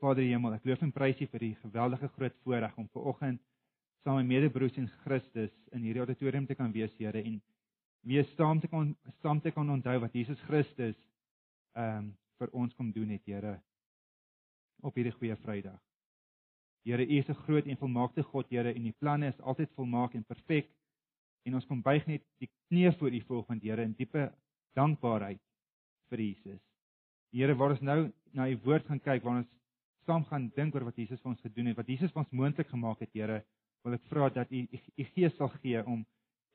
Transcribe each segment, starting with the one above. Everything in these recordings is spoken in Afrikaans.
Vader hemel, ek loof en prys U vir die geweldige groot voorreg om ver oggend saam met medebroers in Christus in hierdie auditorium te kan wees, Here, en weer saam te kon saam te kan onthou wat Jesus Christus ehm um, vir ons kom doen het, Here, op hierdie goeie Vrydag. Here, U is 'n groot en volmaakte God, Here, en U planne is altyd volmaak en perfek. En ons kom buig net die knie voor U volgende, Here, in diepe dankbaarheid vir Jesus. Here, waar ons nou na U woord gaan kyk, waar ons saam gaan dink oor wat Jesus vir ons gedoen het, wat Jesus vir ons moontlik gemaak het, Here, wil ek vra dat U U Gees sal gee om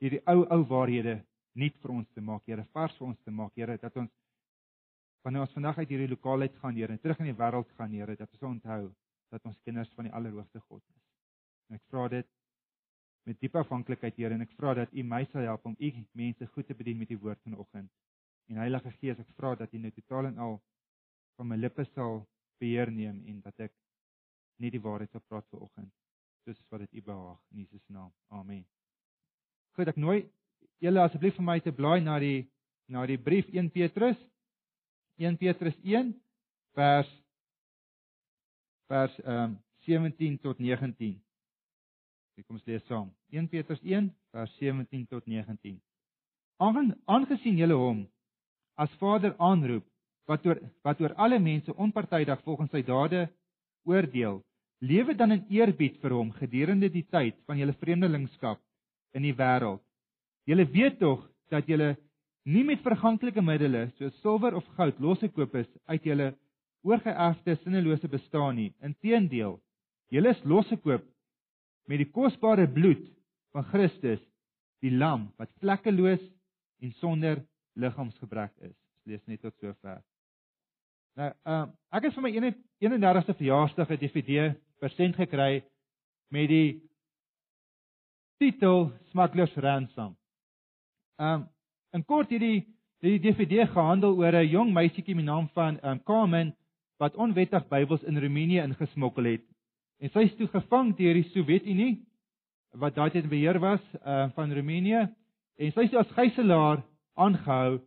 hierdie ou ou waarhede nuut vir ons te maak, Here, vars vir ons te maak, Here, dat ons wanneer ons vandag uit hierdie lokaal uit gaan, Here, en terug in die wêreld gaan, Here, dat ons onthou dat ons kinders van die Allerhoogste God is. En ek vra dit met diep afhanklikheid, Here, en ek vra dat U my sal help om U mense goed te bedien met die woord vanoggend. En Heilige Gees, ek vra dat U nou totaal en al van my lippe sal beheer neem en dat ek net die waarheid sal praat vanoggend soos wat dit U behaag in Jesus naam. Amen. Goed, ek nooi julle asseblief vir my te blaai na die na die brief 1 Petrus 1 Petrus 1 vers vers ehm um, 17 tot 19. Ek kom ons lees saam. 1 Petrus 1 vers 17 tot 19. Aangesien julle hom as Vader aanroep wat oor wat oor alle mense onpartydig volgens sy dade oordeel, lewe dan in eerbied vir hom gedurende die tyd van julle vreemdelingskap in die wêreld. Julle weet tog dat julle nie met verganklike middele soos silwer of goud losgekoop is uit julle oorgeerfde sinnelose bestaan nie. Inteendeel, julle is losgekoop met die kosbare bloed van Christus, die lam wat vlekkeloos en sonder liggaamsgebrek is. Lees net tot sover. Nou, ehm uh, ek het vir my 31ste verjaarsdag 'n DVD persent gekry met die titel Smugglers Ransom. Ehm um, in kort hierdie die DVD gehandel oor 'n jong meisietjie met naam van ehm um, Carmen wat onwettig Bybels in Roemenië ingesmokkel het. En sy is toe gevang deur die Sowjetunie wat daai tyd beheer was ehm uh, van Roemenië en sy is as gijslaer aangehou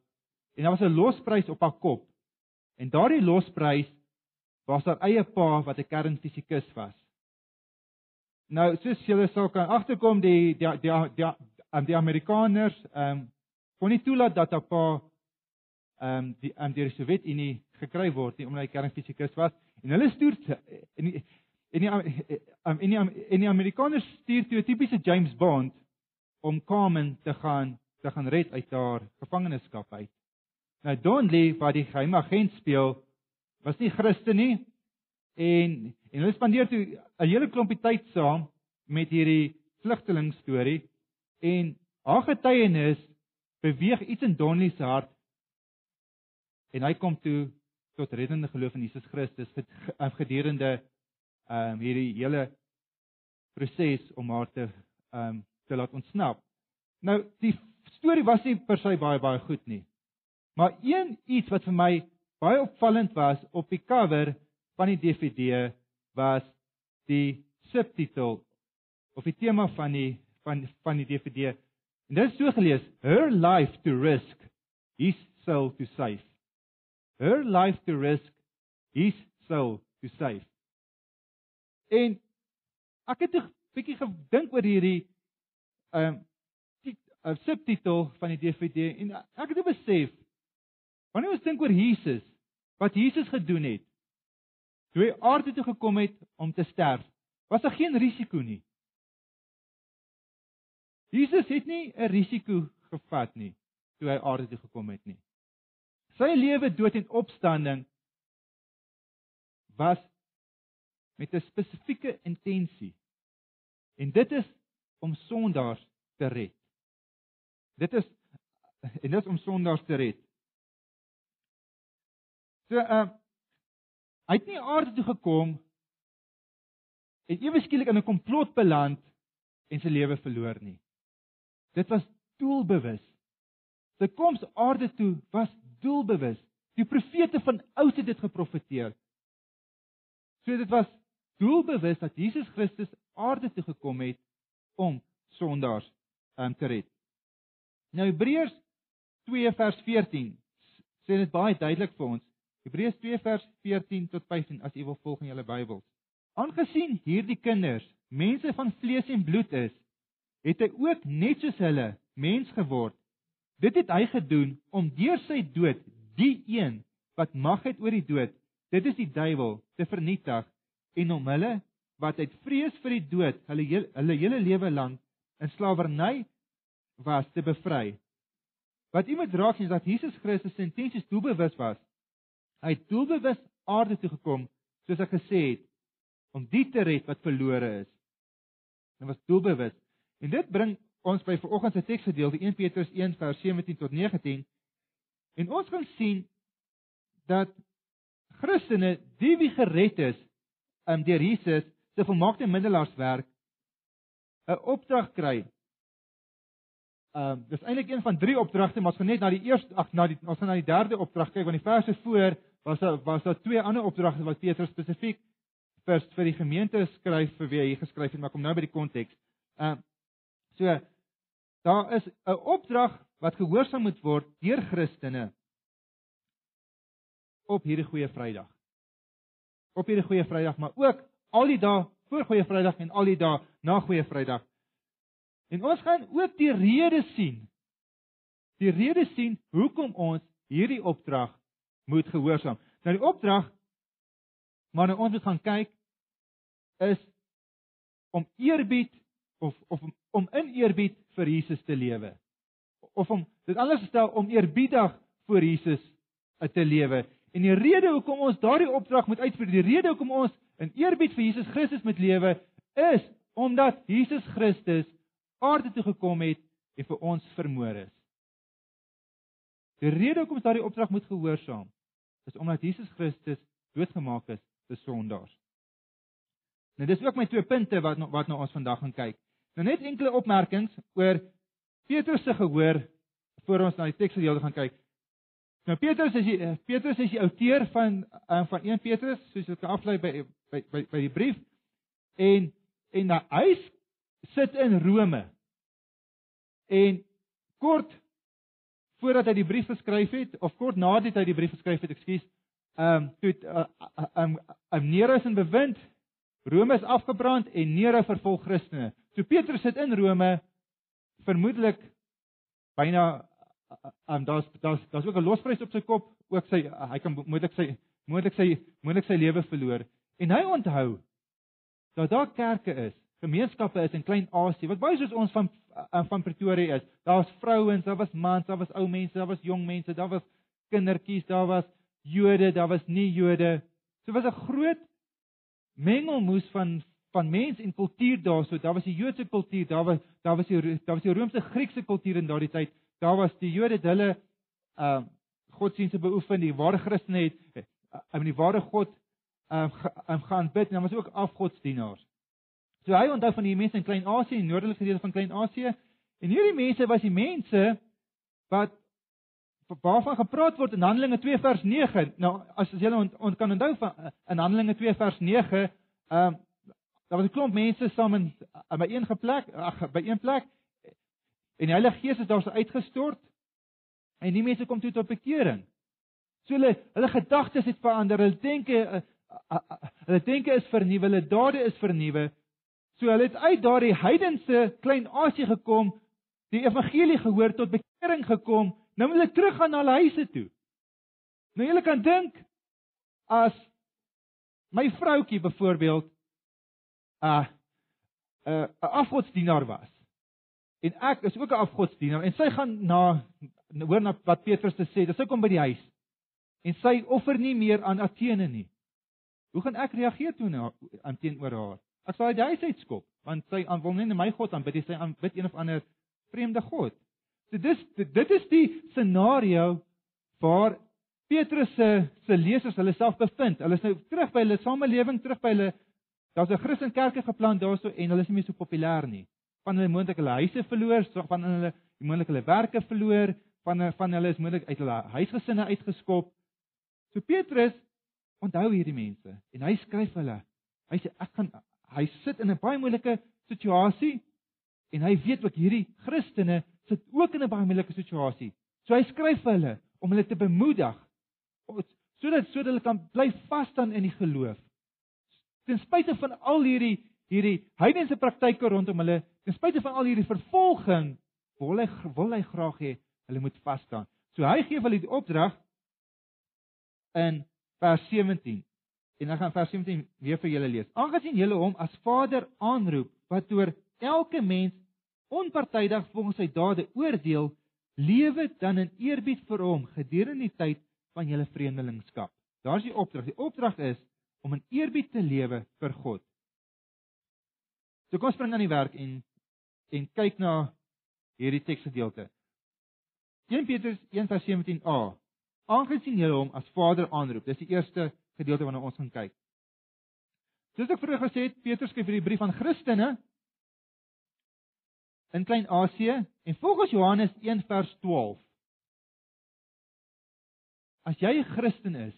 en daar was 'n losprys op haar kop. En daardie losprys was haar eie pa wat 'n kernfisikus was. Nou soos julle sou kan agterkom die die die die, die, die Amerikaners ehm um, kon nie toelaat dat haar pa ehm um, die um, deur die Sowjetunie gekry word nie omdat hy kernfisikus was en hulle stuur in die en die um, en die en die Amerikaners stuur toe 'n tipiese James Bond om Carmen te gaan te gaan red uit haar gevangenskap uit. Nou Donnelly wat die geheime agent speel was nie Christen nie en en hulle spandeer toe 'n hele klompie tyd saam met hierdie vlugteling storie en haar getuienis beweeg iets in Donnie se hart en hy kom toe tot reddende geloof in Jesus Christus gedurende ehm um, hierdie hele proses om haar te ehm um, te laat ontsnap. Nou die storie was nie per se baie baie goed nie. Maar een iets wat vir my baie opvallend was op die cover van die DVD was die subtitel of die tema van die van van die DVD. En dit is so gelees: Her life to risk, his soul to save. Her life to risk, his soul to save. En ek het 'n bietjie gedink oor hierdie ehm um, subtitel van die DVD en ek het besef wanneer ons dink oor Jesus wat Jesus gedoen het. Toe hy aarde toe gekom het om te sterf, was daar geen risiko nie. Jesus het nie 'n risiko gevat nie toe hy aarde toe gekom het nie. Sy lewe, dood en opstanding was met 'n spesifieke intensie. En dit is om sondaars te red. Dit is en dit is om sondaars te red. So uh hy het nie aarde toe gekom en ewe skielik in 'n komplot beland en sy lewe verloor nie. Dit was doelbewus. Sy koms aarde toe was doelbewus. Die profete van oud het dit geprofeteer. So dit was doelbewus dat Jesus Christus aarde toe gekom het om sondaars um, te red. Nou Hebreërs 2 vers 14 sê dit baie duidelik vir ons Hebreërs 2 vers 14 tot 15 as u wil volg in julle Bybels. Aangesien hierdie kinders mense van vlees en bloed is, het hy ook net soos hulle mens geword. Dit het hy gedoen om deur sy dood die een wat mag het oor die dood, dit is die duiwel, te vernietig en om hulle wat uit vrees vir die dood hulle hulle hele lewe lank in slawerny was te bevry. Wat iemand raak is dat Jesus Christus intensies doelbewus was. Hy het doelbewus aarde toe gekom, soos ek gesê het, om die te red wat verlore is. Hy was doelbewus. En dit bring ons by vanoggend se teksgedeelte 1 Petrus 1 vers 17 tot 19. En ons gaan sien dat Christene, die wie gered is, um, deur Jesus se volmaakte middelaarswerk 'n opdrag kry Ehm uh, dis eintlik een van drie opdragte, maar ons gaan net na die eerste ag na die ons gaan na die derde opdrag kyk want die verse voor was daar was daar twee ander opdragte wat Petrus spesifiek vir vir die gemeente skryf vir wie hy geskryf het, maar kom nou by die konteks. Ehm uh, so daar is 'n opdrag wat gehoorsaam moet word deur Christene op hierdie goeie Vrydag. Op hierdie goeie Vrydag, maar ook al die dae voor goeie Vrydag en al die dae na goeie Vrydag. En ons gaan ook die rede sien. Die rede sien hoekom ons hierdie opdrag moet gehoorsaam. Nou die opdrag maar ons moet gaan kyk is om eerbied of of om in eerbied vir Jesus te lewe. Of om dit anders te stel om eerbiedig voor Jesus te lewe. En die rede hoekom ons daardie opdrag moet uitvoer, die rede hoekom ons in eerbied vir Jesus Christus moet lewe, is omdat Jesus Christus aarde toe gekom het en vir ons vermoor is. Die rede hoekom ons daardie opdrag moet gehoorsaam, is omdat Jesus Christus doodgemaak is vir sondaars. Nou dis ook my twee punte wat wat nou ons vandag gaan kyk. Nou net enkele opmerkings oor Petrus se gehoor voor ons na die teks gedeelte gaan kyk. Nou Petrus is die eh, Petrus is die outeur van uh, van 1 Petrus, soos dit aflei by by by, by die brief. En en hy sit in Rome. En kort voordat hy die brief geskryf het of kort nadat hy die brief geskryf het, ekskuus, ehm um, toe ehm uh, um, um, Nero is in bewind, Rome is afgebrand en Nero vervolg Christene. So Petrus sit in Rome vermoedelik byna ehm um, daar's daar's daar's ook 'n losprys op sy kop, ook sy hy kan moontlik sy moontlik sy moontlik sy lewe verloor. En hy onthou dat daar kerke is gemeenskappe is in Klein-Asië wat baie soos ons van eh, van Pretoria is. Daar's vrouens, daar was mans, daar was ou mense, daar was jong mense, daar was kindertjies, daar was Jode, daar was nie Jode. So was 'n groot mengelmoes van van mens en kultuur daarso. Daar was die Joodse kultuur, daar was daar was die daar was die Romeinse Griekse kultuur in daardie tyd. Daar was die Jode, hulle uh godsdienste beoefen, die ware Christene het in uh, die ware God uh, gaan bid en dan was ook afgodsdienaars. So hy onthou van die mense in Klein-Asië, die noordelike gedeelte van Klein-Asië. En hierdie mense was die mense wat waarvan gepraat word in Handelinge 2 vers 9. Nou as as julle ont, ont kan onthou van in Handelinge 2 vers 9, ehm uh, daar was 'n klomp mense saam in by een geplek, ag by een plek en die Heilige Gees is daar so uitgestort en die mense kom toe tot bekering. So hulle hulle gedagtes het verander, hulle denke uh, uh, uh, hulle denke is vernuwe, hulle dade is vernuwe. So hulle het uit daardie heidense Klein-Asië gekom, die evangelie gehoor tot bekering gekom, nou wil hulle teruggaan na hulle huise toe. Nou julle kan dink as my vroutjie byvoorbeeld 'n uh, 'n uh, 'n afgodsdienaar was en ek is ook 'n afgodsdienaar en sy gaan na hoor na wat Petrus te sê, dis sy kom by die huis en sy offer nie meer aan Athene nie. Hoe gaan ek reageer toe na aan teenoor haar? Ek sal die huis uitskop, want sy wil nie my God aanbid, sy aanbid een of ander vreemde god. So dis dit is die scenario waar Petrus se se lesers hulle self bevind. Hulle is nou terug by hulle samelewing, terug by hulle daar's 'n Christen kerke geplant daarso en hulle is nie meer so populêr nie. Van hulle moontlik hulle huise verloor, van hulle moontlik hulle werke verloor, van van hulle is moontlik uit hulle huisgesinne uitgeskop. So Petrus onthou hierdie mense en hy skryf hulle. Hy sê ek gaan hy sit in 'n baie moeilike situasie en hy weet ook hierdie Christene sit ook in 'n baie moeilike situasie. So hy skryf vir hulle om hulle te bemoedig sodat sodat hulle kan bly vas staan in die geloof. Ten spyte van al hierdie hierdie heidense praktyke rondom hulle, ten spyte van al hierdie vervolging, wil hy wil hy graag hê hulle moet vas staan. So hy gee hulle die opdrag in vers 17. En ek gaan vers 17 weer vir julle lees. Aangesien julle hom as Vader aanroep wat oor elke mens onpartydig volgens sy dade oordeel, lewe dan in eerbied vir hom gedurende die tyd van julle vreemdelingskap. Daar's die opdrag. Die opdrag is om in eerbied te lewe vir God. So kom ons spring aan die werk en en kyk na hierdie teksgedeelte. 1 Petrus 1:17a. Aangesien julle hom as Vader aanroep. Dis die eerste gedeelte waarna ons gaan kyk. Soos ek vroeër gesê het, Petrus skryf hierdie brief aan Christene in Klein-Asië en volgens Johannes 1:12 As jy 'n Christen is,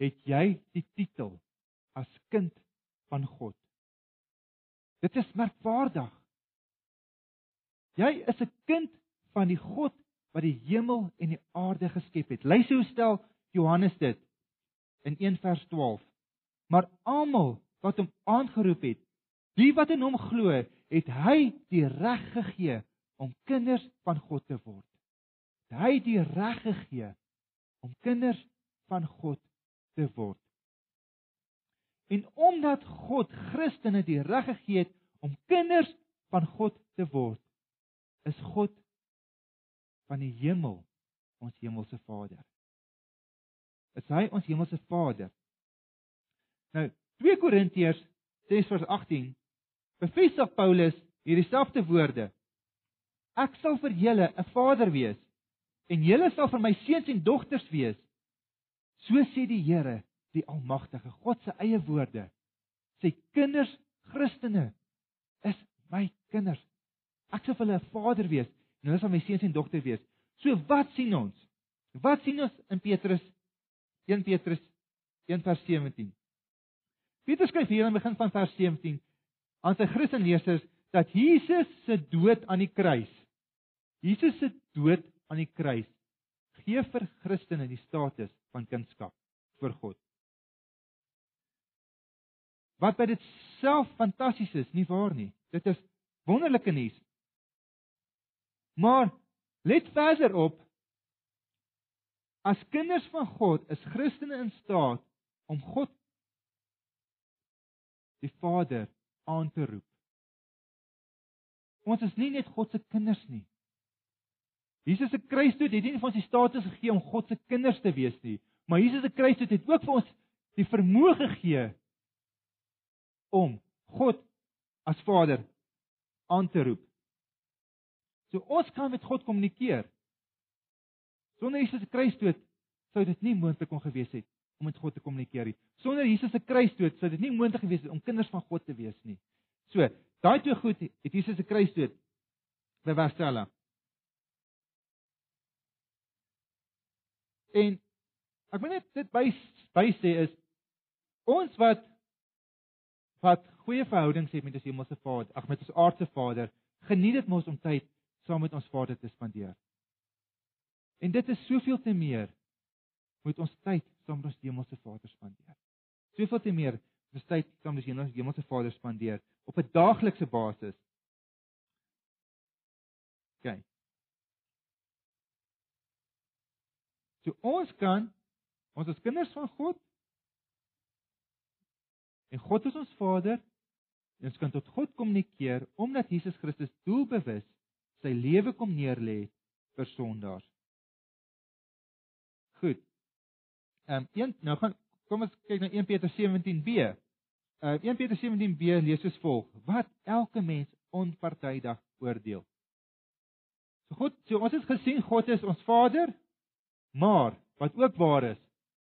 het jy die titel as kind van God. Dit is merkwaardig. Jy is 'n kind van die God wat die hemel en die aarde geskep het. Luister hoe stel Johannes dit in 1:12. Maar almal wat hom aangeroep het, die wat in hom glo, het hy die reg gegee om kinders van God te word. Hy het die reg gegee om kinders van God te word. En omdat God Christene die reg gegee het om kinders van God te word, is God van die hemel ons hemelse Vader. Is hy ons hemelse Vader? Nou 2 Korintiërs 6:18 bevestig Paulus hierdie selfde woorde. Ek sal vir julle 'n vader wees en julle sal vir my seuns en dogters wees. So sê die Here, die Almagtige, God se eie woorde. Sy kinders, Christene, is my kinders. Ek sal vir hulle 'n vader wees en hulle sal my seuns en dogters wees. So wat sien ons? Wat sien ons in Petrus 1 Petrus 1:17? Petrus skryf hier aan die begin van vers 17 aan sy Christenleerders dat Jesus se dood aan die kruis Jesus se dood aan die kruis gee vir Christene die status van kindskap vir God. Wat by dit self fantasties is, nie waar nie? Dit is wonderlike nuus. Maar let verder op as kinders van God is Christene in staat om God die Vader aan te roep. Ons is nie net God se kinders nie. Jesus se kruisdood het nie vir ons die status gegee om God se kinders te wees nie, maar Jesus se kruisdood het ook vir ons die vermoë gegee om God as Vader aan te roep. So ons kan met God kommunikeer. Sonder Jesus se kruisdood sou dit nie moontlik kon gewees het om met God te kommunikeer nie. Sonder Jesus se kruisdood sou dit nie moontlik gewees het om kinders van God te wees nie. So, daai twee goed het Jesus se kruisdood bewerkstellig. En ek wil net dit by by sê is ons wat wat goeie verhoudings het met ons hemelse Vader, ag met ons aardse Vader, geniet dit mos om tyd saam met ons Vader te spandeer. En dit is soveel te meer moet ons tyd saam met ons hemelse Vader spandeer. Soveel te meer ons tyd saam met ons hemelse Vader spandeer op 'n daaglikse basis. OK. So ons kan ons as kinders van God en God is ons Vader en ons kan tot God kommunikeer omdat Jesus Christus doelbewus sy lewe kom neerlê vir sondaars. Ehm um, een nou gaan kom ons kyk na 1 Petrus 17b. Uh 1 Petrus 17b lees soos volg: Wat elke mens onpartydig oordeel. So goed, so ons het gesien God is ons Vader, Maar wat ook waar is,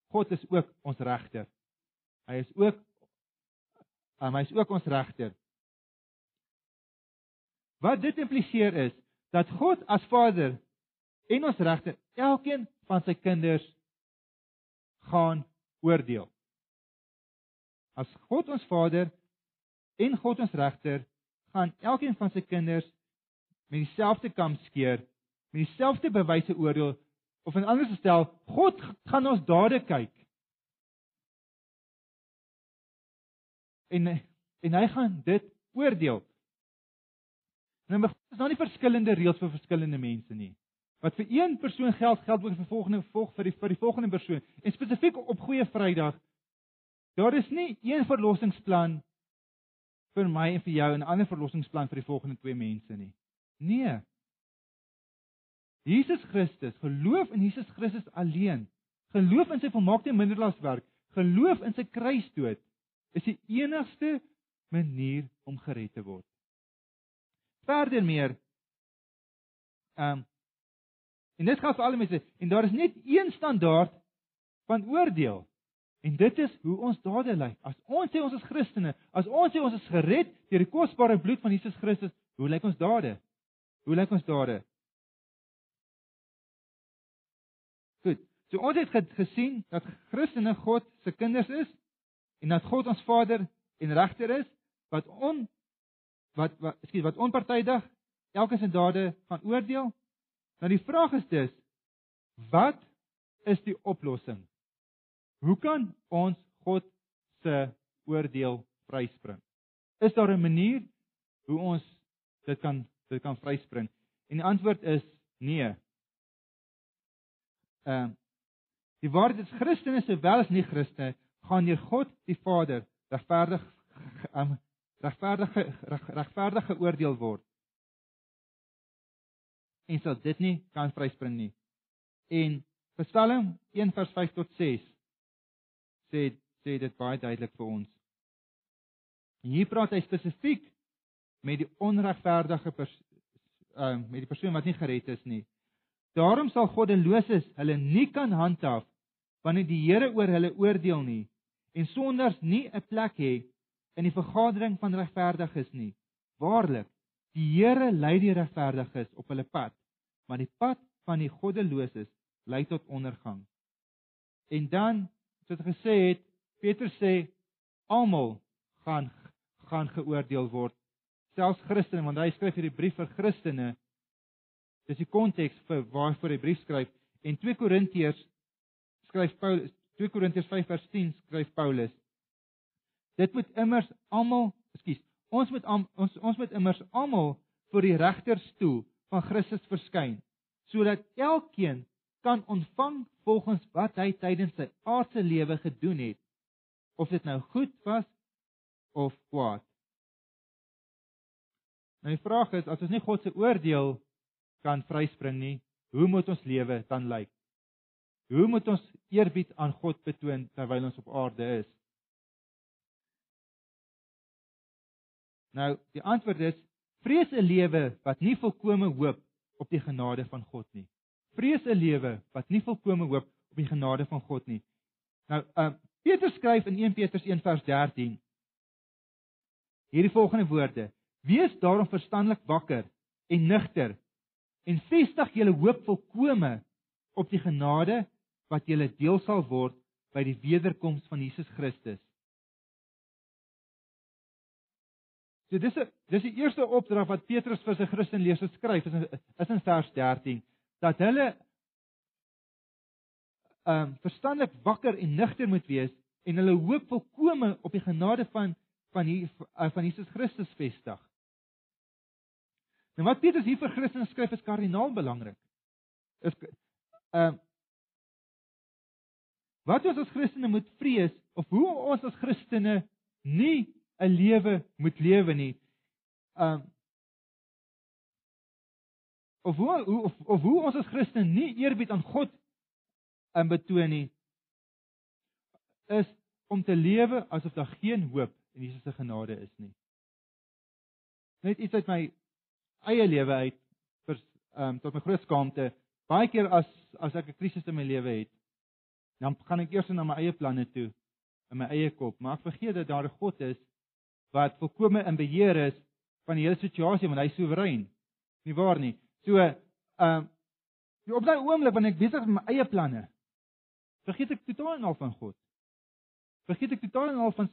God is ook ons regter. Hy is ook um, hy is ook ons regter. Wat dit impliseer is dat God as Vader en ons regter elkeen van sy kinders gaan oordeel. As God ons Vader en God ons regter gaan elkeen van sy kinders met dieselfde kam skeer, met dieselfde bewyse oordeel Of in ander gestel, God gaan ons dade kyk. En en hy gaan dit oordeel. Nou is daar nie verskillende reëls vir verskillende mense nie. Wat vir een persoon geld, geld ook vir volgende volg vir die vir die volgende persoon. En spesifiek op Goeie Vrydag, daar is nie een verlossingsplan vir my en vir jou en 'n ander verlossingsplan vir die volgende twee mense nie. Nee. Jesus Christus, geloof in Jesus Christus alleen. Geloof in sy volmaakte minderlaswerk, geloof in sy kruisdood is die enigste manier om gered te word. Verder meer ehm um, en dit gaan vir al die mense en daar is net een standaard van oordeel. En dit is hoe ons dade lyk. As ons sê ons is Christene, as ons sê ons is gered deur die kosbare bloed van Jesus Christus, hoe lyk ons dade? Hoe lyk ons dade? Goed. So ons het gesien dat Christene God se kinders is en dat God ons Vader en regter is wat on wat wat skielik wat onpartydig elke se dade gaan oordeel. Nou die vraag is dus wat is die oplossing? Hoe kan ons God se oordeel vryspring? Is daar 'n manier hoe ons dit kan dit kan vryspring? En die antwoord is nee. Ehm uh, die waarheid is Christene sowel as nie Christene gaan deur God die Vader regverdig um, regverdige reg, regverdig geoordeel word. En sal dit nie kan vryspring nie. En Psalm 1:5 tot 6 sê sê dit baie duidelik vir ons. En hier praat hy spesifiek met die onregverdige pers uh met die persoon wat nie gered is nie. Daarom sal goddeloses hulle nie kan handhaaf wanneer die Here oor hulle oordeel nie en sonders nie 'n plek het in die vergadering van regverdiges nie. Waarlik, die Here lei die regverdiges op hulle pad, maar die pad van die goddeloses lei tot ondergang. En dan, soos hy gesê het, Petrus sê almal gaan gaan geoordeel word, selfs Christene, want hy skryf hierdie brief vir Christene. Dis die konteks vir waarvoor hy brief skryf. En 2 Korintiërs skryf Paulus 2 Korintiërs 5 vers 10 skryf Paulus Dit moet immers almal, ekskuus, ons moet am, ons ons moet immers almal voor die regterstoel van Christus verskyn, sodat elkeen kan ontvang volgens wat hy tydens sy aardse lewe gedoen het, of dit nou goed was of kwaad. Nou die vraag is, as ons nie God se oordeel kan vryspring nie, hoe moet ons lewe dan lyk? Hoe moet ons eerbied aan God betoon terwyl ons op aarde is? Nou, die antwoord is vrees 'n lewe wat nie volkome hoop op die genade van God nie. Vrees 'n lewe wat nie volkome hoop op die genade van God nie. Nou, uh Petrus skryf in 1 Petrus 1 vers 13 hierdie volgende woorde: Wees daarom verstandelik wakker en nugter en vestig julle hoop volkome op die genade wat julle deel sal word by die wederkoms van Jesus Christus. So dis 'n dis die eerste opdrag wat Petrus vir sy Christenleerders skryf is in, is in vers 13 dat hulle ehm um, verstandelik wakker en nugter moet wees en hulle hoop volkome op die genade van van hier uh, van Jesus Christus vestig. Nou wat Petrus hier vir Christene skryf is kardinaal belangrik. Is ehm uh, wat ons as Christene moet vrees of hoe ons as Christene nie 'n lewe moet lewe nie. Um of hoe of, of hoe ons as Christen nie eerbied aan God in betoon nie is om te lewe asof daar geen hoop in Jesus se genade is nie. Net iets uit my eie lewe uit vir um tot my groot skaamte. Baie keer as as ek 'n krisis in my lewe het, dan gaan ek eers na my eie planne toe in my eie kop, maar ek vergeet dat daar 'n God is wat volkome in beheer is van die hele situasie want hy is soewerein. Nie waar nie. So ehm uh, op daai oomblik wanneer ek besig is met my eie planne, vergeet ek totaal en al van God. Vergeet ek totaal en al van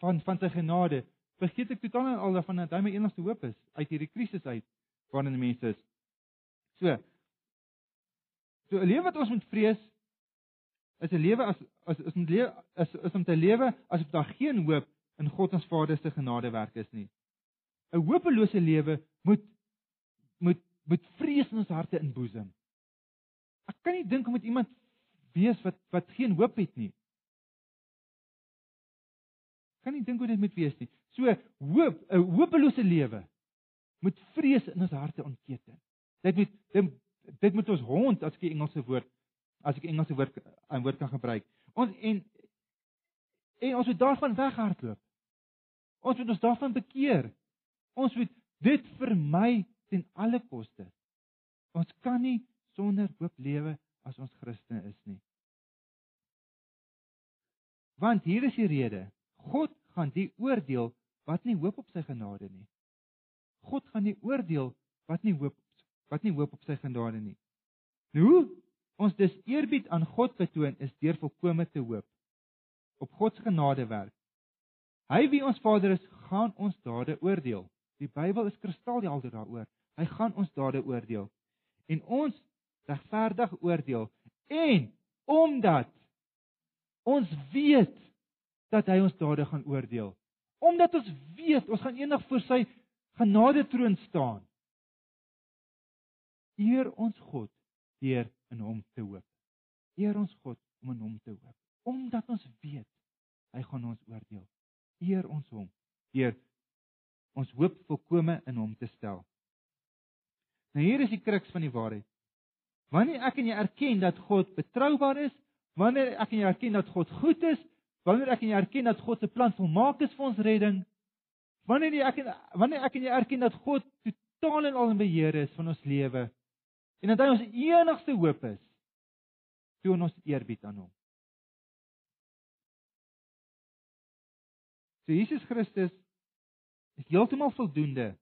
van van sy genade. Vergeet ek totaal en al van dat hy my enigste hoop is uit hierdie krisis uit waarin mense is. So So 'n lewe wat ons moet vrees is 'n lewe as as is 'n lewe is is om te lewe asof daar geen hoop in God ons Vader se genadewerk is nie. 'n Hopelose lewe moet moet moet vrees in ons harte inboesem. Ek kan nie dink om met iemand wees wat wat geen hoop het nie. Kan nie dink hoe dit moet wees nie. So hoop, 'n hopelose lewe moet vrees in ons harte ontketen. Dit moet dit, dit moet ons hond as ek 'n Engelse woord as ek Engelse woord 'n woord kan gebruik. Ons en en ons moet daarvan weghardloop. Ons moet ons daarvan bekeer. Ons moet dit vermy ten alle koste. Ons kan nie sonder hoop lewe as ons Christen is nie. Want hier is die rede. God gaan die oordeel wat nie hoop op sy genade nie. God gaan die oordeel wat nie hoop wat nie hoop op sy genade nie. Nou hoe ons dus eerbied aan God betoon is deur volkome te hoop op God se genade werk. Hy wie ons Vader is, gaan ons dade oordeel. Die Bybel is kristalhelder daaroor. Hy gaan ons dade oordeel en ons regverdig oordeel en omdat ons weet dat hy ons dade gaan oordeel. Omdat ons weet ons gaan eendag voor sy genade troon staan. Eer ons God deur in hom te hoop. Eer ons God om in hom te hoop. Omdat ons weet hy gaan ons oordeel. Eer ons hom deur ons hoop volkome in hom te stel. Nou hier is die kruks van die waarheid. Wanneer ek en jy erken dat God betroubaar is, wanneer ek en jy erken dat God goed is, wanneer ek en jy erken dat God se plan volmaak is vir ons redding, wanneer jy ek en wanneer ek en jy erken dat God totaal en al in beheer is van ons lewe en dat hy ons enigste hoop is, toon ons eerbied aan hom. So Jesus Christus is heeltemal voldoende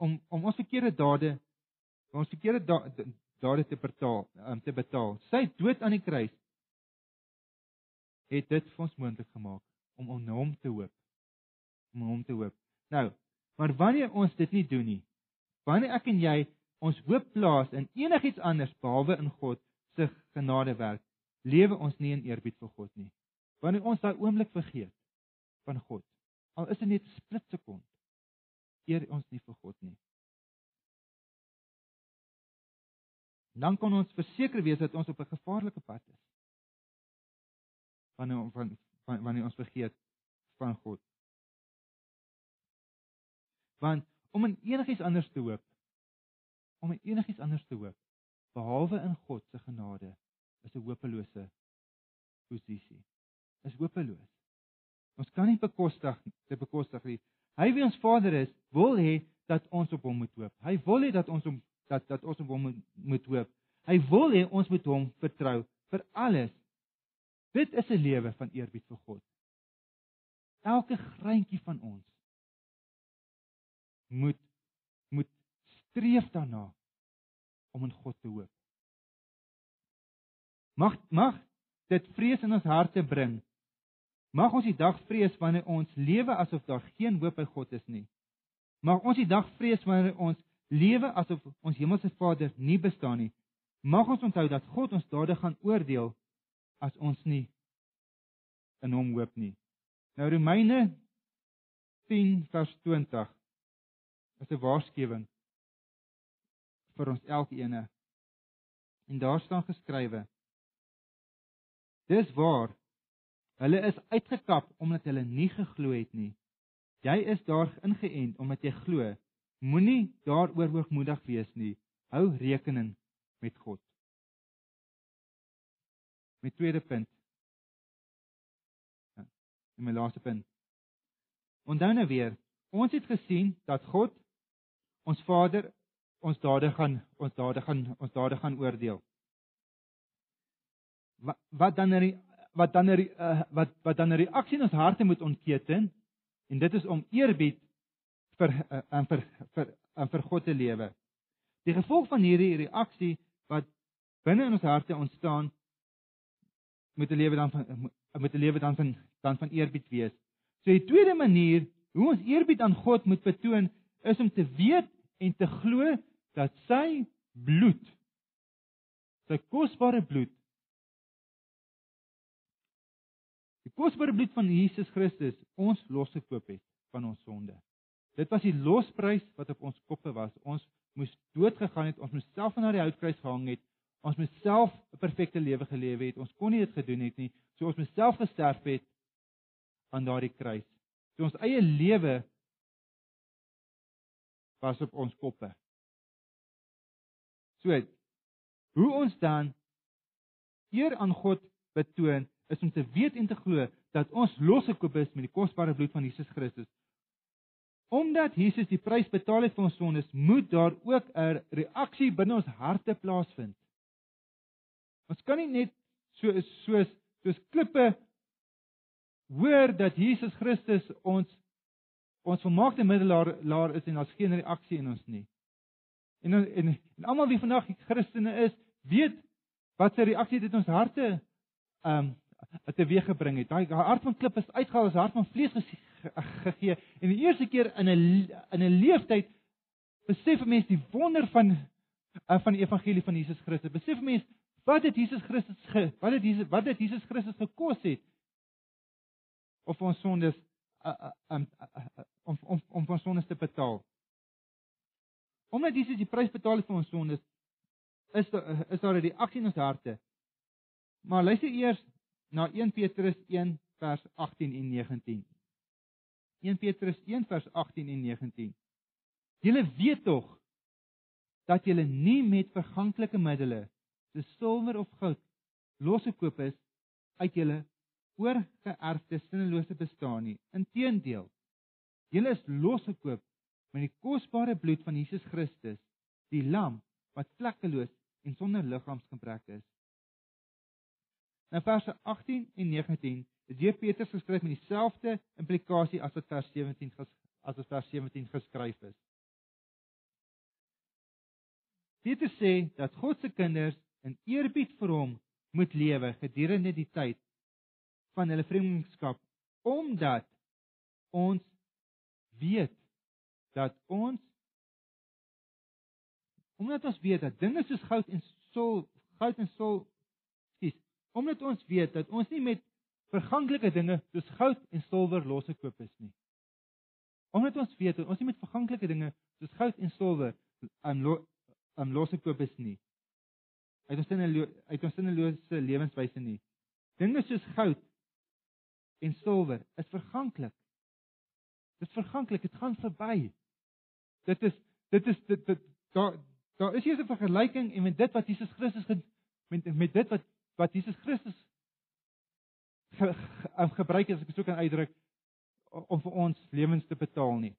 om om ons verkeerde dade om ons verkeerde dade te betaal om te betaal. Sy dood aan die kruis het dit vir ons moontlik gemaak om om hom te hoop. Om hom te hoop. Nou, maar wanneer ons dit nie doen nie, wanneer ek en jy ons hoop plaas in enigiets anders behalwe in God se genadewerk, lewe ons nie in eerbied vir God nie. Wanneer ons daai oomblik vergeet van God, al is dit net 'n splitsekond, eer ons nie vir God nie. Dan kan ons verseker wees dat ons op 'n gevaarlike pad is. Wanneer van, van wanneer ons vergeet van God. Want om in enigiets anders te hoop, om in enigiets anders te hoop behalwe in God se genade, is 'n hopelose posisie. Is hopeloos. Ons kan nie bekostig te bekostig nie. Hy wie ons Vader is, wil hê dat ons op hom moet hoop. Hy wil hê dat ons hom dat dat ons op hom moet, moet hoop. Hy wil hê ons moet hom vertrou vir alles. Dit is 'n lewe van eerbied vir God. Elke greintjie van ons moet moet streef daarna om in God te hoop. Mag mag dit vrees in ons harte bring Mag ons die dag vrees wanneer ons lewe asof daar geen hoop by God is nie. Mag ons die dag vrees wanneer ons lewe asof ons hemelse Vader nie bestaan nie. Mag ons onthou dat God ons dade gaan oordeel as ons nie in hom hoop nie. Nou Romeine 10 vers 20 is 'n waarskuwing vir ons elkeen. En daar staan geskrywe: Dis waar Hulle is uitgekap omdat hulle nie geglo het nie. Jy is daar ingeënt omdat jy glo. Moenie daaroor hoogmoedig wees nie. Hou rekening met God. My tweede punt. Ja, en my laaste punt. Onthou nou weer, ons het gesien dat God ons Vader ons dade gaan ons dade gaan ons dade gaan oordeel. Wat wat dan in die wat dan 'n uh, wat wat dan 'n reaksie in ons harte moet ontketen en dit is om eerbied vir uh, uh, vir vir uh, vir God te lewe. Die gevolg van hierdie reaksie wat binne in ons harte ontstaan moet 'n lewe dan van moet 'n lewe dan van dan van eerbied wees. So die tweede manier hoe ons eerbied aan God moet betoon is om te weet en te glo dat sy bloed sy kosbare bloed kosbare bloed van Jesus Christus ons losgekoop het van ons sonde. Dit was die losprys wat op ons koppe was. Ons moes dood gegaan het, ons moes self aan die houtkruis gehang het. Ons moes self 'n perfekte lewe gelewe het. Ons kon nie dit gedoen het nie. So ons moes self gesterf het aan daardie kruis. So ons eie lewe was op ons koppe. So hoe ons dan eer aan God betoon is om te weet en te glo dat ons losgekoop is met die kosbare bloed van Jesus Christus. Omdat Jesus die prys betaal het vir ons sondes, moet daar ook 'n reaksie binne ons harte plaasvind. Ons kan nie net so soos soos klippe hoor dat Jesus Christus ons ons volmaakte middelaar is en ons geen reaksie in ons nie. En en, en, en almal wie vandag Christene is, weet wat se reaksie dit ons harte ehm um, teweeg gebring het. Daai hart van klip is uitgehaal as hart van vlees gegee. En die eerste keer in 'n in 'n leeftyd besef 'n mens die wonder van uh, van die evangelie van Jesus Christus. Besef 'n mens wat het Jesus Christus ge, wat het Jesus wat het Jesus Christus gekos het of ons sondes uh, uh, om om om ons sondes te betaal. Omdat Jesus die prys betaal het vir ons sondes, is is daar 'n reaksie in ons harte. Maar luister eers na 1 Petrus 1 vers 18 en 19. 1 Petrus 1 vers 18 en 19. Julle weet tog dat julle nie met verganklike middele, soos silwer of goud, losgekoop is uit julle oorgeerfde sinnelose bestaan nie. Inteendeel, julle is losgekoop met die kosbare bloed van Jesus Christus, die lam wat vlekkeloos en sonder liggaamsgebrek is. In verse 18 en 19 is hier Petrus geskryf met dieselfde implikasie as wat vers 17 ges, as wat vers 17 geskryf is. Petrus sê dat God se kinders in eerbied vir hom moet lewe gedurende die tyd van hulle vreemdelingskap omdat ons weet dat ons omdat ons weet dat dinge soos goud en sul goud en sul Omdat ons weet dat ons nie met verganklike dinge soos goud en silwer losgekoop is nie. Omdat ons weet dat ons nie met verganklike dinge soos goud en silwer aan aan losgekoop is nie. Uit ons sinne uit ons sinnelose lewenswyse nie. Dinge soos goud en silwer is verganklik. Dit is verganklik, dit gaan verby. Dit is dit is dit, dit daar daar is hier 'n vergelyking en met dit wat Jesus Christus met met dit wat wat Jesus Christus ge, ge, gebruik as ek so kan uitdruk om vir ons lewens te betaal nie.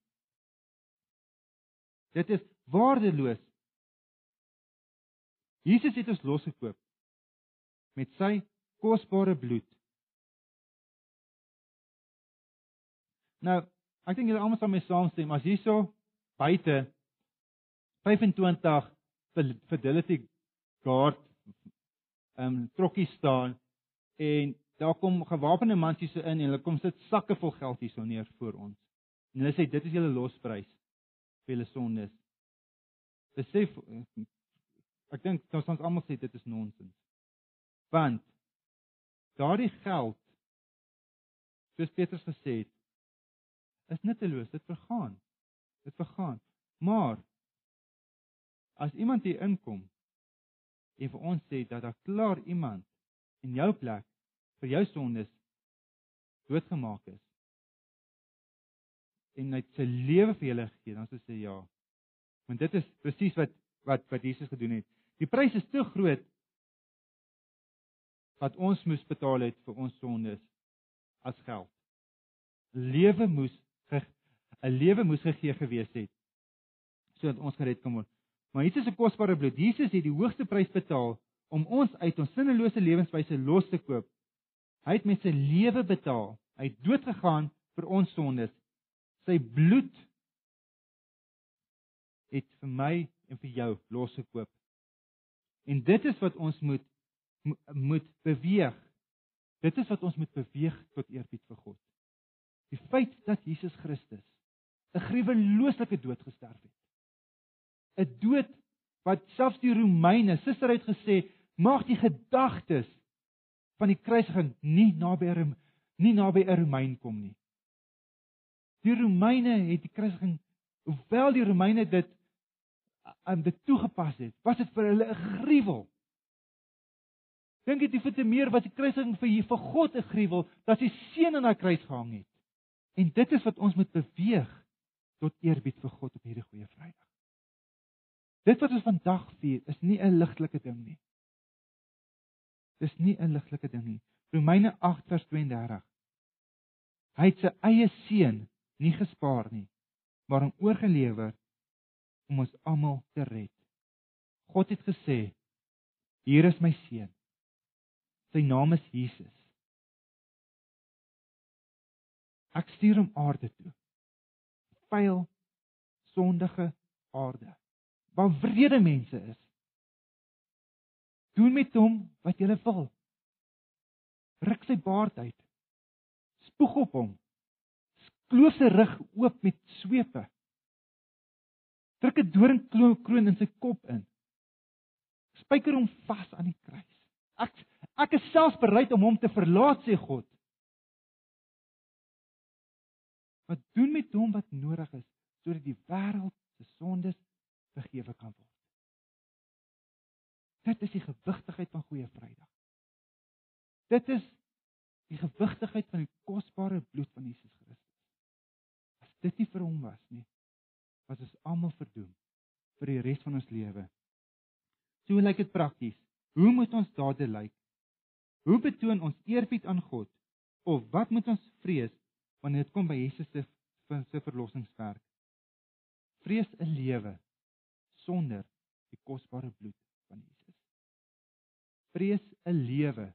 Dit is waardeloos. Jesus het ons losgekoop met sy kosbare bloed. Nou, ek dink julle almal sal mee saamstem as hierso buite 25 fidelity guard ehm um, trokkie staan en daar kom gewapende mansies in en hulle kom sit sakke vol geld hierso neer voor ons. En hulle sê dit is julle losprys vir julle sondes. Besef ek dink ons ons almal sê dit is nonsens. Want daardie geld soos Petrus gesê het is nutteloos, dit vergaan. Dit vergaan. Maar as iemand hier inkom en vir ons sê dat daar klaar iemand in jou plek vir jou sondes doodgemaak is. En hy het sy lewe vir julle gegee dan sê ja. Want dit is presies wat wat wat Jesus gedoen het. Die prys is te groot wat ons moes betaal het vir ons sondes as geld. Lewe moes 'n lewe moes gegee gewees het sodat ons gered kan word Maar Jesus se kosbare bloed, Jesus het die hoogste prys betaal om ons uit ons sinnelose lewenswyse los te koop. Hy het met sy lewe betaal. Hy het dood gegaan vir ons sondes. Sy bloed het vir my en vir jou losgekoop. En dit is wat ons moet moet beweeg. Dit is wat ons moet beweeg tot eerbied vir God. Die feit dat Jesus Christus 'n gruwelose dood gesterf het 'n dood wat selfs die Romeine, suster het gesê, Mag die gedagtes van die kruisiging nie naby nie naby 'n Romein kom nie. Die Romeine het die kruisiging, hoewel die Romeine dit aan dit toegepas het, was dit vir hulle 'n gruwel. Dink dit vir te meer was die kruisiging vir vir God 'n gruwel dat sy seun aan daai kruis gehang het. En dit is wat ons moet beweeg tot eerbied vir God op hierdie goeie Vrydag. Dit wat ons vandag vier is nie 'n ligtelike ding nie. Dis nie 'n ligtelike ding nie. Romeine 8:32. Hy het sy eie seun nie gespaar nie, maar hom oorgelewer om ons almal te red. God het gesê: "Hier is my seun. Sy naam is Jesus. Ek stuur hom aarde toe. Vuil, sondige aarde waar wrede mense is. Doen met hom wat jy wil. Ruk sy baard uit. Spoeg op hom kloof sy rug oop met swepe. Druk 'n doringkroon in sy kop in. Spyker hom vas aan die kruis. Ek ek is selfs bereid om hom te verlaat sê God. Wat doen met hom wat nodig is sodat die wêreld se sondes vergewe kan word. Dit is die gewigtigheid van Goeie Vrydag. Dit is die gewigtigheid van die kosbare bloed van Jesus Christus dit nie vir hom was nie, was ons almal verdoem vir die res van ons lewe. So lyk dit prakties. Hoe moet ons dade lyk? Hoe betoon ons eerbied aan God? Of wat moet ons vrees wanneer dit kom by Jesus se se verlossingswerk? Vrees 'n lewe sonder die kosbare bloed van Jesus. Vrees 'n lewe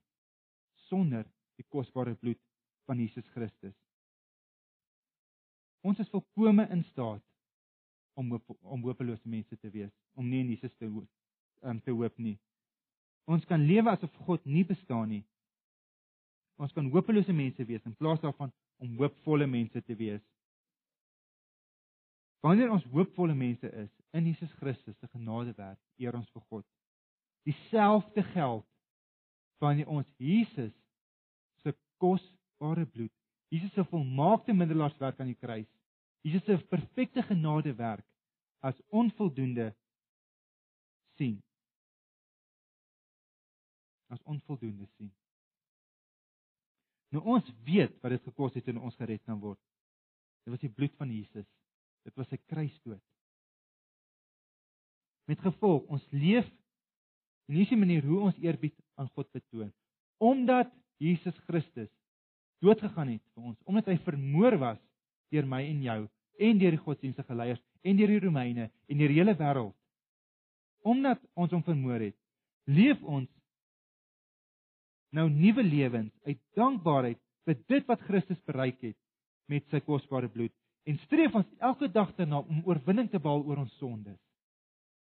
sonder die kosbare bloed van Jesus Christus. Ons is volkome in staat om om hopelose mense te wees, om nie in Jesus te um, te hoop nie. Ons kan lewe asof God nie bestaan nie. Ons kan hopelose mense wees in plaas daarvan om hoopvolle mense te wees. Wanneer ons hoopvolle mense is in Jesus Christus se genadewerk, eer ons vir God. Dieselfde geld wanneer ons Jesus se kosbare bloed, Jesus se volmaakte middelaarswerk aan die kruis Jesus se perfekte genadewerk as onvoldoende sien. As onvoldoende sien. Nou ons weet wat dit gekos het om ons gered kan word. Dit was die bloed van Jesus. Dit was sy kruisdood. Met gevolg, ons leef in hierdie manier hoe ons eerbied aan God betoon. Omdat Jesus Christus dood gegaan het vir ons, omdat hy vermoor was deur my en jou en deur die godsdienstige leiers en deur die Romeine en deur die hele wêreld. Omdat ons hom vermoor het, leef ons nou nuwe lewens uit dankbaarheid vir dit wat Christus bereik het met sy kosbare bloed en streef ons elke dag daarna om oorwinning te behaal oor ons sondes.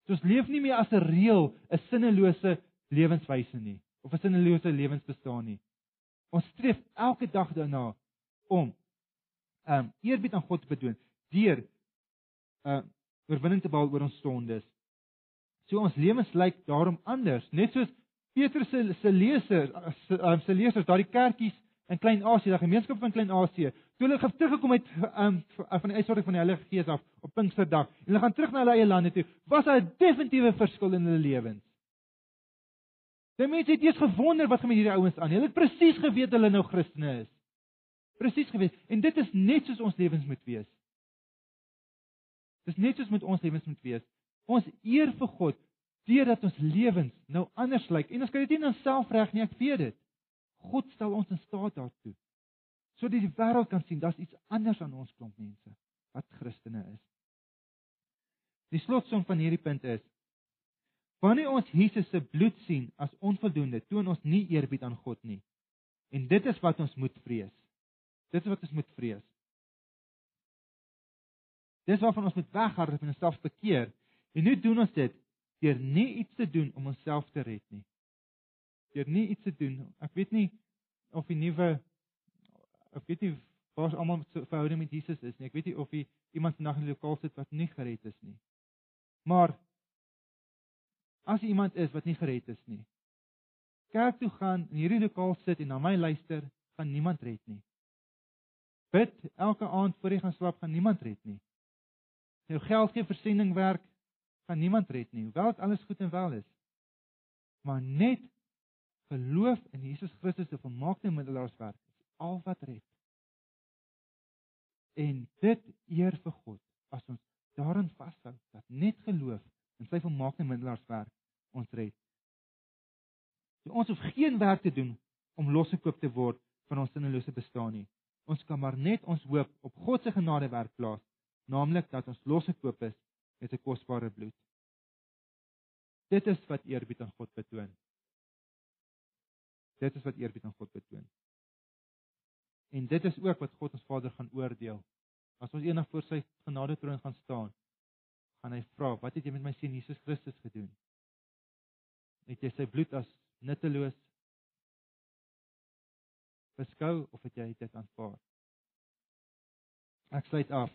So ons leef nie meer as 'n reël, 'n sinnelose lewenswyse nie of 'n sinnelose lewensbestaan nie. Ons streef elke dag daarna om um eerbied aan God te betoon deur uh oorwinning te behaal oor ons sondes. So ons lewens lyk daarom anders, net soos Petrus se se lesers se um, se lesers daardie kerkies in Klein-Asië, die gemeenskap van Klein-Asië, toe hulle teruggekom het um, van die uitsorting van die Heilige Gees af op Pinksterdag en hulle gaan terug na hulle eie lande toe, was daar 'n definitiewe verskil in hulle lewens. Die mense het eers gewonder wat gaan met hierdie ouens aan. Hulle het presies geweet hulle nou Christene is. Presies geweet. En dit is net soos ons lewens moet wees. Dis net soos met ons lewens moet wees. Ons eer vir God deurdat ons lewens nou anders lyk. En ons kan dit nie net self reg nie, ek weet dit. God stel ons in staat daartoe. Sodat die wêreld kan sien daar's iets anders aan ons klomp mense wat Christene is. Die slotsom van hierdie punt is wanneer ons Jesus se bloed sien as onvoldoende, toon ons nie eerbied aan God nie. En dit is wat ons moet vrees. Dit is wat ons moet vrees. Dis waarvan ons moet weghardloop en onsself bekeer. En hoe doen ons dit? Deur nie iets te doen om onsself te red nie. Deur nie iets te doen. Ek weet nie of die nuwe ek weet nie waar almal so verhouding met Jesus is nie. Ek weet nie of hy iemand vandag in die lokaal sit wat nie gered is nie. Maar as iemand is wat nie gered is nie, kerk toe gaan en hierdie lokaal sit en na my luister, gaan niemand red nie. Bid elke aand voor jy gaan slaap, gaan niemand red nie. Jou geld gee vir sendingwerk, gaan niemand red nie, hoewel dit alles goed en wel is. Maar net geloof in Jesus Christus se volmaakte middelaarswerk al wat red. En dit eer vir God as ons daarin vashou dat net geloof in sy volmaakte middelaarswerk ons red. So ons hoef geen werk te doen om losgekoop te word van ons sinnelose bestaan nie. Ons kan maar net ons hoop op God se genadewerk plaas, naamlik dat ons losgekoop is met 'n kosbare bloed. Dit is wat eerbied aan God betoon. Dit is wat eerbied aan God betoon. En dit is ook wat God ons Vader gaan oordeel. As ons eendag voor sy genade troon gaan staan, gaan hy vra, "Wat het jy met my seun Jesus Christus gedoen? Het jy sy bloed as nutteloos beskou of het jy dit aanvaar?" Ek sluit af.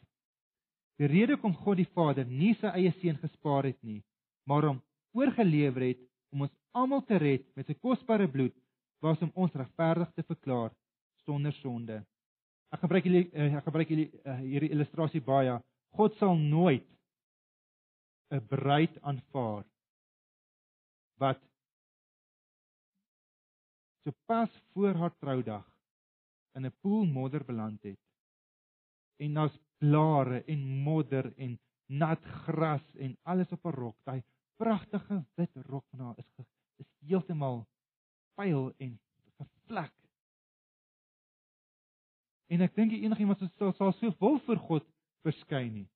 Die rede kom God die Vader nie sy eie seun gespaar het nie, maar hom oorgelewer het om ons almal te red met sy kosbare bloed, was om ons regverdig te verklaar sonder sonde. Ek gebruik hierdie eh, ek gebruik hierdie eh, hierdie illustrasie baie. God sal nooit 'n bruid aanvaar wat sopas voor haar troudag in 'n poel modder beland het. En daar's blare en modder en nat gras en alles op 'n rok. Daai pragtige wit rok van haar is is heeltemal pyl en gevlek En ek dink enigiemand sal sal so wil vir God verskyn nie.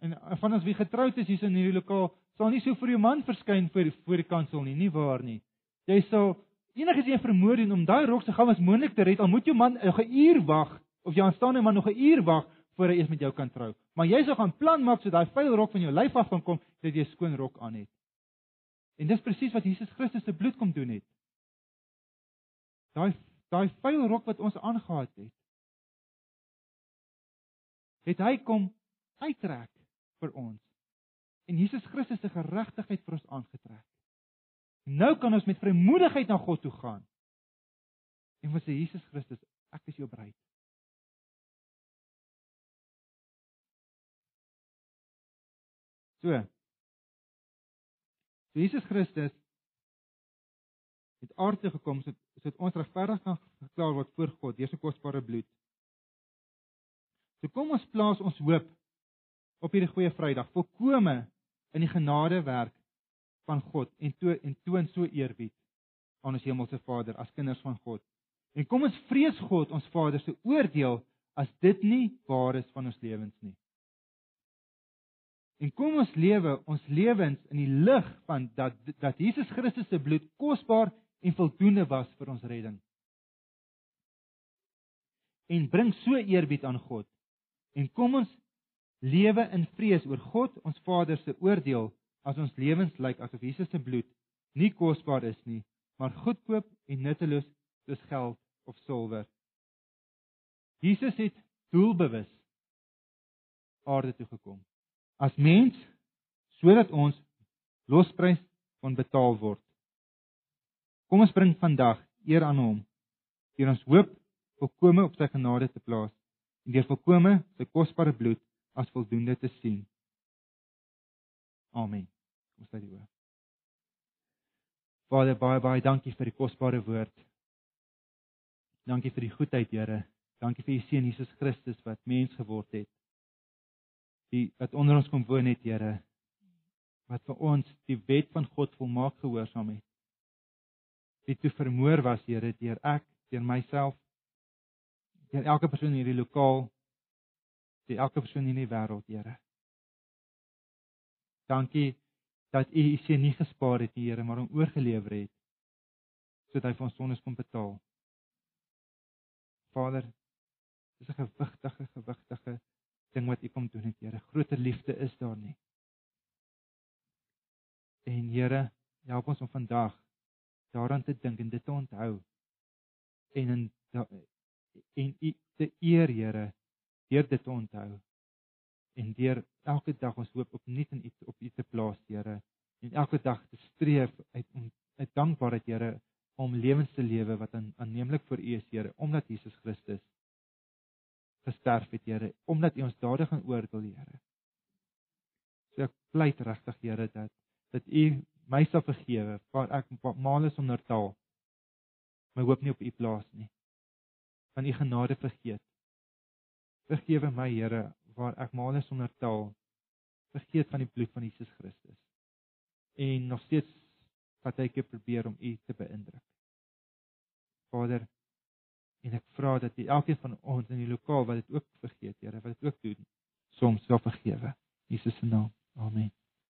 En van ons wie getroud is hier in hierdie lokaal, sal nie so vir jou man verskyn voor voor die kansel nie, nie waar nie. Jy sal enigiets een vermoed doen om daai rok so gou as moontlik te red, al moet jou man 'n uur wag of jy aanstaan 'n man nog 'n uur wag voor hy eers met jou kan trou. Maar jy sou gaan plan maak so daai vuil rok van jou lyf af kan kom dat jy 'n skoon rok aan het. En dis presies wat Jesus Christus se bloed kom doen het. Daai daai vuil rok wat ons aangetree het, het hy kom uittrek vir ons. En Jesus Christus se geregtigheid vir ons aangetrek. Nou kan ons met vrymoedigheid na God toe gaan. En vir sê Jesus Christus, ek is jou bruid. So. So Jesus Christus het aarde gekom sodat so ons regverdig kan verklaar word voor God deur sy kosbare bloed. So kom ons plaas ons hoop op hierdie goeie Vrydag, volkome in die genadewerk van God en toe en toon so eerbied aan ons hemelse Vader as kinders van God. En kom ons vrees God, ons Vader se oordeel as dit nie waar is van ons lewens nie. En kom ons lewe ons lewens in die lig van dat dat Jesus Christus se bloed kosbaar en voldoende was vir ons redding. En bring so eerbied aan God. En kom ons lewe in vrees oor God, ons Vader se oordeel as ons lewens lyk asof Jesus se bloed nie kosbaar is nie, maar goedkoop en nutteloos soos geld of silwer. Jesus het doelbewus aarde toe gekom as mens sodat ons losprys kon betaal word. Kom ons bring vandag eer aan hom deur ons hoop volkome op sy genade te plaas en deur volkome sy kosbare bloed as voldoende te sien. Amen. Kom staan die oor. Vader baie baie dankie vir die kosbare woord. Dankie vir die goedheid, Here. Dankie vir u seun Jesus Christus wat mens geword het. Die wat onder ons kom woon het, Here. Wat vir ons die wet van God volmaak gehoorsaam het wie toe vermoor was, Here, deur ek, deur myself, deur elke persoon in hierdie lokaal, deur elke persoon in die wêreld, Here. Dankie dat U U seun nie gespaar het, Here, maar hom oorgelewer het sodat hy vir ons sondes kon betaal. Vader, dis 'n gewigtige, gewigtige ding wat U kom doen het, Here. Groter liefde is daar nie. En Here, help ons om vandag daaraan te dink en dit te onthou. En in en u te eer Here deur dit te onthou. En deur elke dag ons hoop opnuut in u op u te plaas Here. En elke dag te streef uit om uit dankbaarheid Here om lewens te lewe wat aan aanneemlik vir U is Here omdat Jesus Christus gesterf het Here omdat U ons dade gaan oordeel Here. So ek pleit regtig Here dat dat U my sal vergewe waar ek male sonder taal my hoop nie op U plaas nie. Van U genade vergeet. Vergewe my Here waar ek male sonder taal vergeet van die bloed van Jesus Christus. En nog steeds wat ek probeer om U te beïndruk. Vader, en ek vra dat U elkeen van ons in die lokaal wat dit ook vergeet, Here, wat dit ook doen, soms sal vergewe. Jesus se naam. Amen.